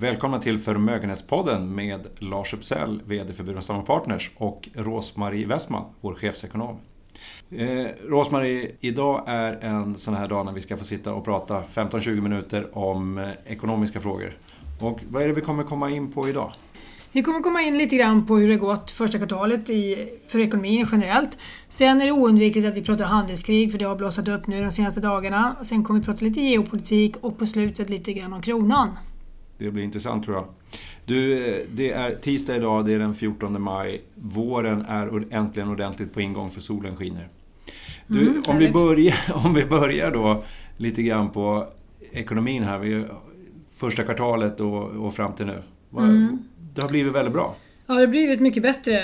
Välkomna till Förmögenhetspodden med Lars Uppsell, VD för Burenstam Partners och Rosmarie Westman, vår chefsekonom. Eh, Rosmarie, idag är en sån här dag när vi ska få sitta och prata 15-20 minuter om eh, ekonomiska frågor. Och vad är det vi kommer komma in på idag? Vi kommer komma in lite grann på hur det gått första kvartalet i, för ekonomin generellt. Sen är det oundvikligt att vi pratar handelskrig för det har blossat upp nu de senaste dagarna. Sen kommer vi prata lite geopolitik och på slutet lite grann om kronan. Det blir intressant tror jag. Du, det är tisdag idag, det är den 14 maj. Våren är äntligen ordentligt på ingång för solen skiner. Du, mm, om, vi börjar, om vi börjar då lite grann på ekonomin här. Vi, första kvartalet och, och fram till nu. Mm. Det har blivit väldigt bra. Ja, det har blivit mycket bättre.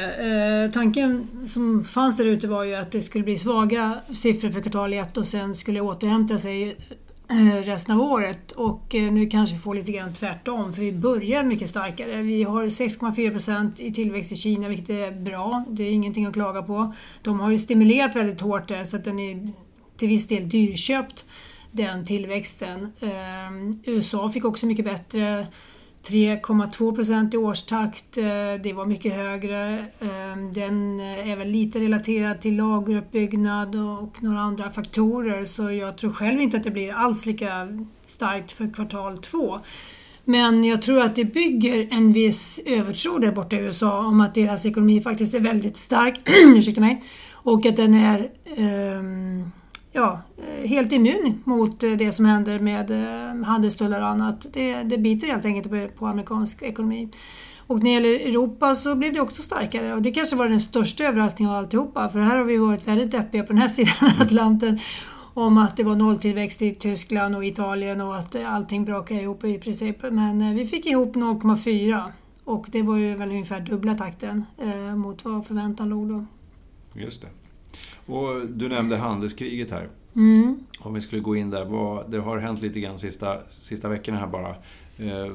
Eh, tanken som fanns där ute var ju att det skulle bli svaga siffror för kvartal 1 och sen skulle återhämta sig Eh, Eh, resten av året och eh, nu kanske vi får lite grann tvärtom för vi börjar mycket starkare. Vi har 6,4 procent i tillväxt i Kina vilket är bra. Det är ingenting att klaga på. De har ju stimulerat väldigt hårt där så att den är till viss del dyrköpt den tillväxten. Eh, USA fick också mycket bättre 3,2 procent i årstakt. Eh, det var mycket högre. Ehm, den är väl lite relaterad till lageruppbyggnad och några andra faktorer så jag tror själv inte att det blir alls lika starkt för kvartal två. Men jag tror att det bygger en viss övertro där borta i USA om att deras ekonomi faktiskt är väldigt stark. Ursäkta mig. Och att den är um, ja, eh, helt immun mot eh, det som händer med eh, handelstullar och annat. Det, det biter helt enkelt på amerikansk ekonomi. Och när det gäller Europa så blev det också starkare och det kanske var den största överraskningen av alltihopa för här har vi varit väldigt deppiga på den här sidan Atlanten om att det var nolltillväxt i Tyskland och Italien och att allting brakade ihop i princip. Men vi fick ihop 0,4 och det var ju väl ungefär dubbla takten eh, mot vad förväntan låg då. Just det. Och du nämnde handelskriget här. Mm. Om vi skulle gå in där. Vad, det har hänt lite grann sista, sista veckorna här bara. Eh,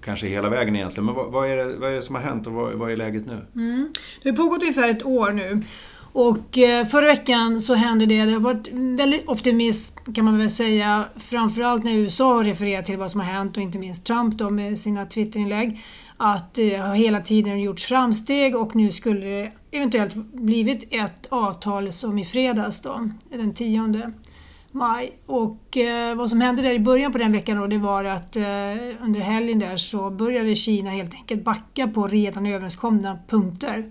kanske hela vägen egentligen. Men vad, vad, är det, vad är det som har hänt och vad, vad är läget nu? Mm. Det har pågått ungefär ett år nu. Och eh, förra veckan så hände det, det har varit väldigt optimism kan man väl säga, framförallt när USA har refererat till vad som har hänt och inte minst Trump då med sina Twitterinlägg att det har hela tiden gjorts framsteg och nu skulle det eventuellt blivit ett avtal som i fredags då, den 10 maj. Och eh, vad som hände där i början på den veckan då, det var att eh, under helgen där så började Kina helt enkelt backa på redan överenskomna punkter.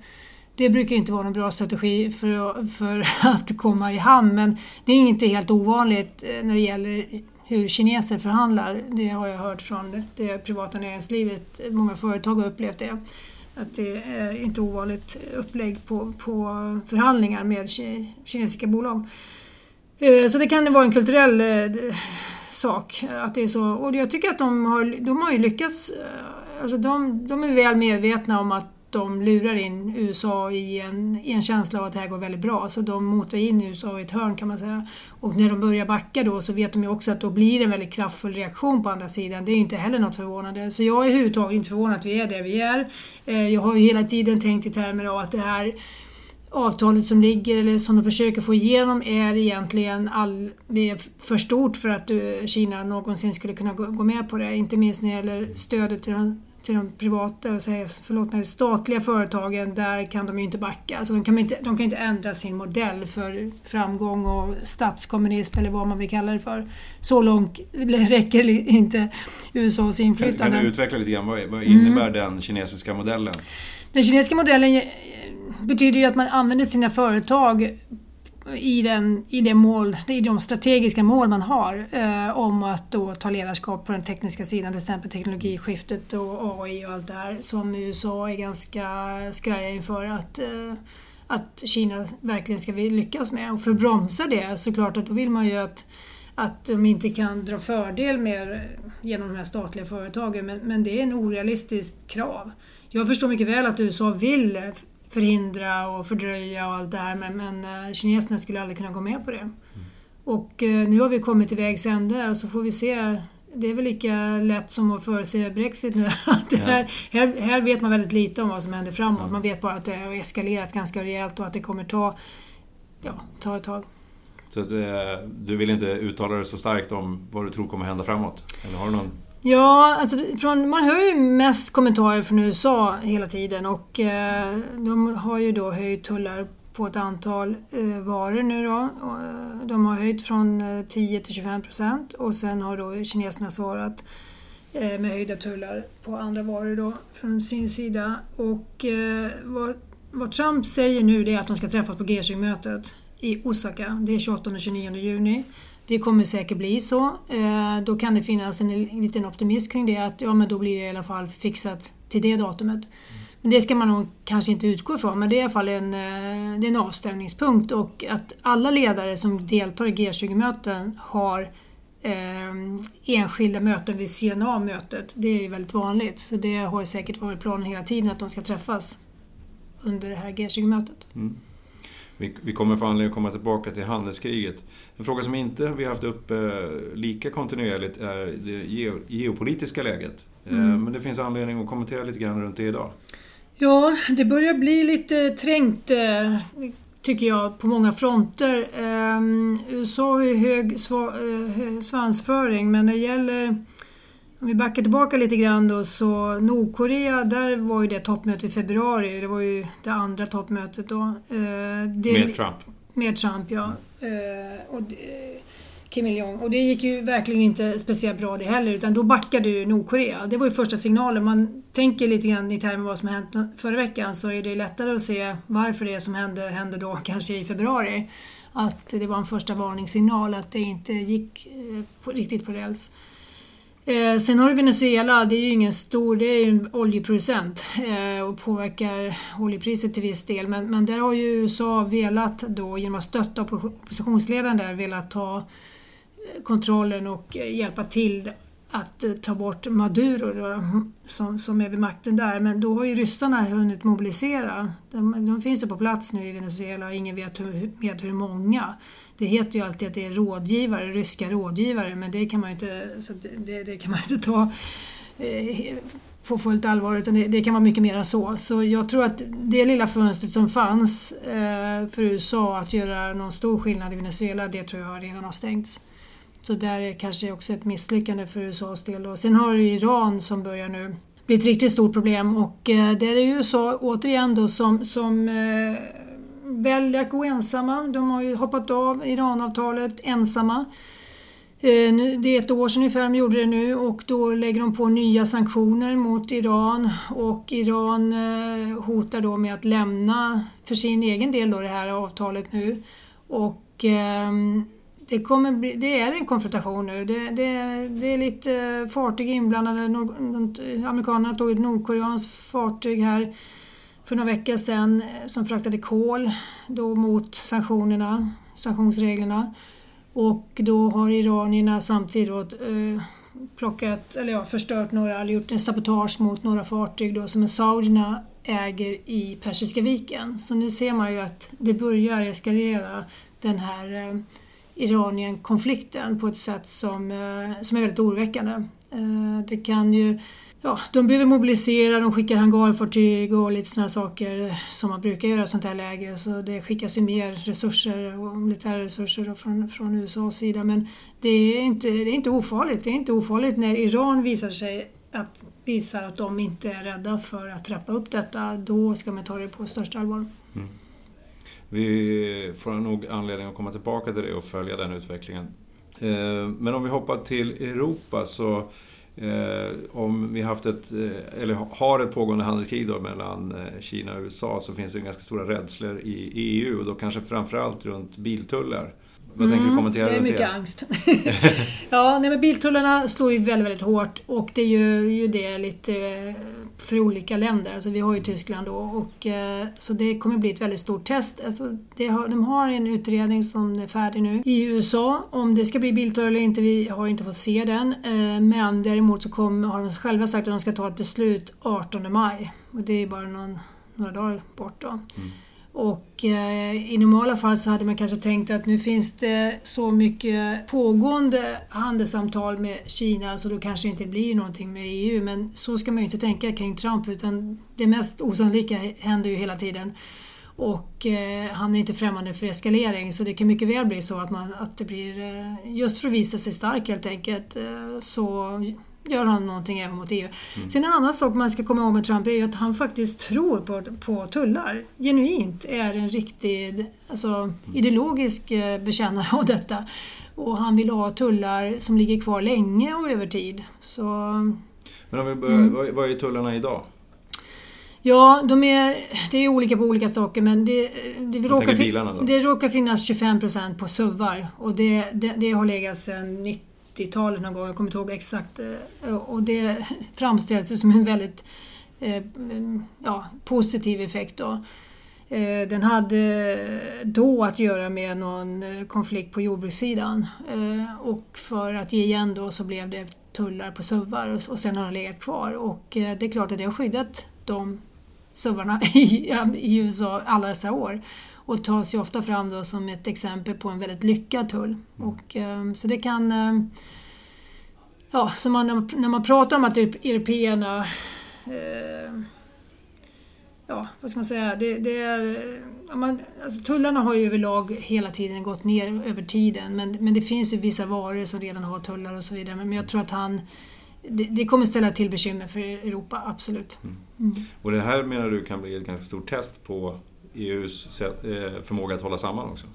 Det brukar inte vara någon bra strategi för, för att komma i hamn men det är inte helt ovanligt eh, när det gäller hur kineser förhandlar. Det har jag hört från det privata näringslivet. Många företag har upplevt det. Att det är inte ovanligt upplägg på, på förhandlingar med kinesiska bolag. Eh, så det kan vara en kulturell eh, sak att det är så. Och jag tycker att de har, de har ju lyckats. Alltså de, de är väl medvetna om att de lurar in USA i en, i en känsla av att det här går väldigt bra. Så de motar in USA i ett hörn kan man säga. Och när de börjar backa då så vet de ju också att då blir det en väldigt kraftfull reaktion på andra sidan. Det är ju inte heller något förvånande. Så jag är överhuvudtaget inte förvånad att vi är där vi är. Eh, jag har ju hela tiden tänkt i termer av att det här avtalet som ligger eller som de försöker få igenom är egentligen all, det är för stort för att eh, Kina någonsin skulle kunna gå med på det. Inte minst när det gäller stödet till de till de privata, förlåt mig, statliga företagen, där kan de ju inte backa. Alltså de, kan inte, de kan inte ändra sin modell för framgång och statskommunism eller vad man vill kalla det för. Så långt räcker inte USAs inflytande. Kan, kan du utveckla lite grann, vad, vad innebär mm. den kinesiska modellen? Den kinesiska modellen betyder ju att man använder sina företag i, den, i, det mål, i de strategiska mål man har eh, om att då ta ledarskap på den tekniska sidan, till exempel teknologiskiftet och AI och allt det här som USA är ganska skraja inför att, eh, att Kina verkligen ska lyckas med. Och för att bromsa det såklart att då vill man ju att att de inte kan dra fördel med genom de här statliga företagen men, men det är en orealistiskt krav. Jag förstår mycket väl att USA vill förhindra och fördröja och allt det här men, men uh, kineserna skulle aldrig kunna gå med på det. Mm. Och uh, nu har vi kommit till vägs ände och så får vi se det är väl lika lätt som att förutse Brexit nu. Att här, här, här, vet man väldigt lite om vad som händer framåt. Man vet bara att det har eskalerat ganska rejält och att det kommer ta, ja, ta ett tag. Så att, eh, du vill inte uttala dig så starkt om vad du tror kommer hända framåt? Eller har du någon Ja, alltså från, man hör ju mest kommentarer från USA hela tiden och eh, de har ju då höjt tullar på ett antal eh, varor nu då. Eh, de har höjt från eh, 10 till 25 procent och sen har då kineserna svarat eh, med höjda tullar på andra varor då från sin sida. Och eh, vad, vad Trump säger nu det är att de ska träffas på G20-mötet i Osaka. Det är 28 och 29 juni. Det kommer säkert bli så. Eh, då kan det finnas en liten optimism kring det att ja, men då blir det i alla fall fixat till det datumet. Men det ska man nog kanske inte utgå ifrån, men det är i alla fall en, eh, det en avstämningspunkt och att alla ledare som deltar i G20-möten har eh, enskilda möten vid sidan av mötet. Det är väldigt vanligt, så det har säkert varit planen hela tiden att de ska träffas under det här G20-mötet. Mm. Vi, vi kommer få anledning att komma tillbaka till handelskriget. En fråga som inte vi haft uppe eh, lika kontinuerligt är det geopolitiska läget. Eh, mm. Men det finns anledning att kommentera lite grann runt det idag. Ja, det börjar bli lite trängt eh, tycker jag på många fronter. USA har ju hög svansföring men när det gäller om vi backar tillbaka lite grann då så Nordkorea, där var ju det toppmötet i februari. Det var ju det andra toppmötet då. Eh, det, med Trump? Med Trump, ja. Eh, och det, Kim Il-Jong. Och det gick ju verkligen inte speciellt bra det heller utan då backade ju Nordkorea. Det var ju första signalen. Man tänker lite grann i termer av vad som hänt förra veckan så är det lättare att se varför det som hände hände då kanske i februari. Att det var en första varningssignal att det inte gick eh, riktigt på räls. Eh, sen har du Venezuela, det är ju ingen stor, det är ju en oljeproducent eh, och påverkar oljepriset till viss del. Men, men där har ju USA velat då genom att stötta oppositionsledaren där velat ta eh, kontrollen och eh, hjälpa till att eh, ta bort Maduro då, som, som är vid makten där. Men då har ju ryssarna hunnit mobilisera. De, de finns ju på plats nu i Venezuela, ingen vet hur, vet hur många. Det heter ju alltid att det är rådgivare, ryska rådgivare, men det kan man ju inte, så det, det kan man inte ta eh, på fullt allvar utan det, det, kan vara mycket mer så. Så jag tror att det lilla fönstret som fanns eh, för USA att göra någon stor skillnad i Venezuela, det tror jag redan har stängts. Så där är kanske också ett misslyckande för USAs del. Och sen har du Iran som börjar nu bli ett riktigt stort problem och eh, där är ju USA återigen då som, som eh, väljer att gå ensamma. De har ju hoppat av Iranavtalet ensamma. Eh, det är ett år sedan ungefär de gjorde det nu och då lägger de på nya sanktioner mot Iran och Iran eh, hotar då med att lämna för sin egen del då det här avtalet nu. Och ehm, det, kommer bli, det är en konfrontation nu. Det, det, det är lite fartyg inblandade. Amerikanerna tog ett nordkoreanskt fartyg här för några veckor sedan eh, som fraktade kol då mot sanktionerna, sanktionsreglerna. Och då har iranierna samtidigt då, eh, plockat, eller ja, förstört några, eller gjort en sabotage mot några fartyg då, som saudierna äger i Persiska viken. Så nu ser man ju att det börjar eskalera den här eh, Iranien-konflikten på ett sätt som, eh, som är väldigt oroväckande. Eh, det kan ju ja, de behöver mobilisera, de skickar hangarfartyg och lite sådana saker som man brukar göra i sånt här läge. Så det skickas ju mer resurser, och militära resurser från, från USAs sida. Men det är, inte, det är inte ofarligt. Det är inte ofarligt när Iran visar sig att visar att de inte är rädda för att trappa upp detta. Då ska man ta det på största allvar. Mm. Vi får nog anledning att komma tillbaka till det och följa den utvecklingen. Eh, men om vi hoppar till Europa så Eh, om vi haft ett, eh, eller har ett pågående handelskrig då mellan eh, Kina och USA så finns det ganska stora rädslor i EU och då kanske framförallt runt biltullar. Vad tänker du mm, kommentera Det är mycket det? angst. ja, nej, men biltullarna slår ju väldigt, väldigt hårt och det gör ju det lite eh, för olika länder. Alltså vi har ju Tyskland då och eh, så det kommer bli ett väldigt stort test. Alltså har, de har en utredning som är färdig nu i USA. Om det ska bli biltullar eller inte, vi har inte fått se den. Eh, men däremot så kom, har de själva sagt att de ska ta ett beslut 18 maj och det är bara någon, några dagar bort då. Mm. Och eh, i normala fall så hade man kanske tänkt att nu finns det så mycket pågående handelssamtal med Kina så då kanske inte blir någonting med EU. Men så ska man ju inte tänka kring Trump utan det mest osannolika händer ju hela tiden. Och eh, han är inte främmande för eskalering så det kan mycket väl bli så att, man, att det blir, eh, just för att visa sig stark helt enkelt, eh, så gör han någonting även mot EU. Mm. Sen en annan sak man ska komma ihåg med Trump är ju att han faktiskt tror på, på tullar. Genuint är en riktig alltså, mm. ideologisk eh, bekännare av detta. Och han vill ha tullar som ligger kvar länge och över tid. Så, Men om vi börjar, mm. vad är tullarna idag? Ja, de är, det är olika på olika saker men det, det, råkar, bilarna det råkar finnas 25% på SUVar och det, det, det har legat sedan 90-talet någon gång, jag kommer inte ihåg exakt. Eh, och det framställs som en väldigt eh, mm, ja, positiv effekt. Då. Eh, den hade då att göra med någon konflikt på jordbrukssidan och för att ge igen då så blev det tullar på SUVar och sen har den legat kvar och det är klart att det har skyddat de SUVarna i, i USA alla dessa år och tas ju ofta fram då som ett exempel på en väldigt lyckad tull. Mm. Och, um, så det kan... Um, ja, så man, när man pratar om att européerna... Uh, ja, vad ska man säga? Det, det är, man, alltså, tullarna har ju överlag hela tiden gått ner över tiden men, men det finns ju vissa varor som redan har tullar och så vidare. Men jag tror att han det, det, kommer ställa till bekymmer för Europa, absolut. Mm. Mm. Och det här menar du kan bli ett ganska stort test på EUs eh, förmåga att hålla samman också?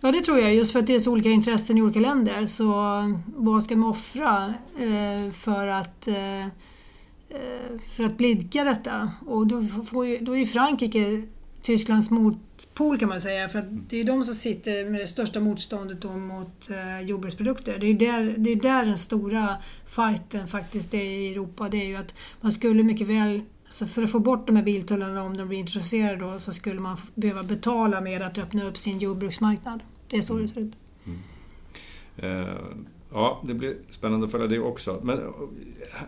Ja, det tror jag. Just för att det är så olika intressen i olika länder. Så vad ska man offra eh, för att eh, för att blidka detta? Och då, får ju, då är Frankrike Tysklands motpol kan man säga. För det är de som sitter med det största motståndet mot jordbruksprodukter. Det är, där, det är där den stora fighten faktiskt är i Europa. Det är ju att man skulle mycket väl så för att få bort de här biltullarna om de blir intresserade då, så skulle man behöva betala med att öppna upp sin jordbruksmarknad. Det är så det ser ut. Mm. Uh, ja, det blir spännande att följa det också. Men eh,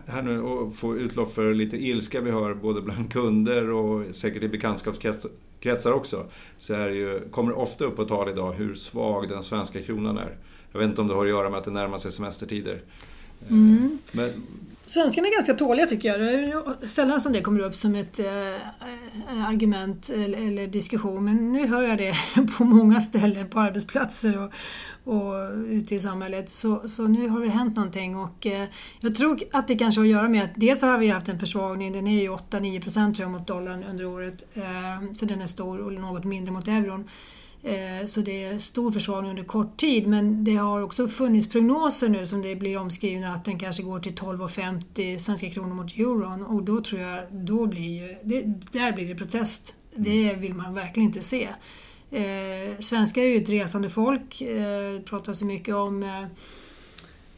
här nu, att få utlopp för lite ilska vi hör både bland kunder och säkert i bekantskapskretsar också, så är ju, kommer det ofta upp på tal idag hur svag den svenska kronan är. Jag vet inte om det har att göra med att det närmar sig semestertider. Mm. Men Svenskarna är ganska tåliga tycker jag. Det är sällan som det kommer upp som ett äh, argument eller, eller, diskussion men nu hör jag det på många ställen på arbetsplatser och, och ute i samhället. Så, så nu har det hänt någonting och äh, jag tror att det kanske har att göra med att dels har vi haft en försvagning, den är ju 8-9% mot dollarn under året, äh, så den är stor och något mindre mot euron. Eh, så det är stor försvagning under kort tid men det har också funnits prognoser nu som det blir omskrivna att den kanske går till 12,50 svenska kronor mot euron och då tror jag, då blir ju, det, där blir det protest. Det vill man verkligen inte se. Eh, svenskar är ju ett resande folk, eh, pratas det mycket om eh,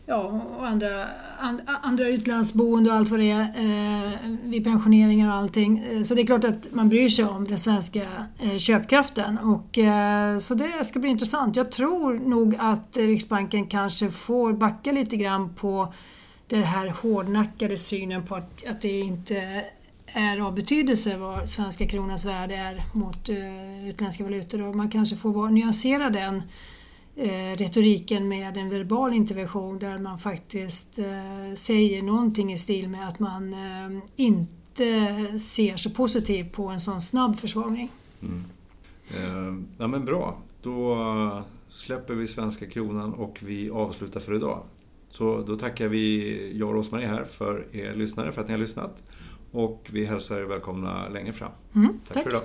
ja, och andra, and, andra utlandsboende och allt vad det är eh, vid pensioneringar och allting. Eh, så det är klart att man bryr sig om den svenska eh, köpkraften och eh, så det ska bli intressant. Jag tror nog att Riksbanken kanske får backa lite grann på den här hårdnackade synen på att, att det inte är av betydelse vad svenska kronans värde är mot eh, utländska valutor och man kanske får vara, nyansera den eh, retoriken med en verbal intervention där man faktiskt eh, säger någonting i stil med att man eh, inte ser så positivt på en sån snabb försvagning. Mm. Eh, ja men bra, då släpper vi svenska kronan och vi avslutar för idag. Så då tackar vi jag och Rosmarie här för er lyssnare för att ni har lyssnat. Och vi hälsar er välkomna längre fram. Mm, tack, tack för idag.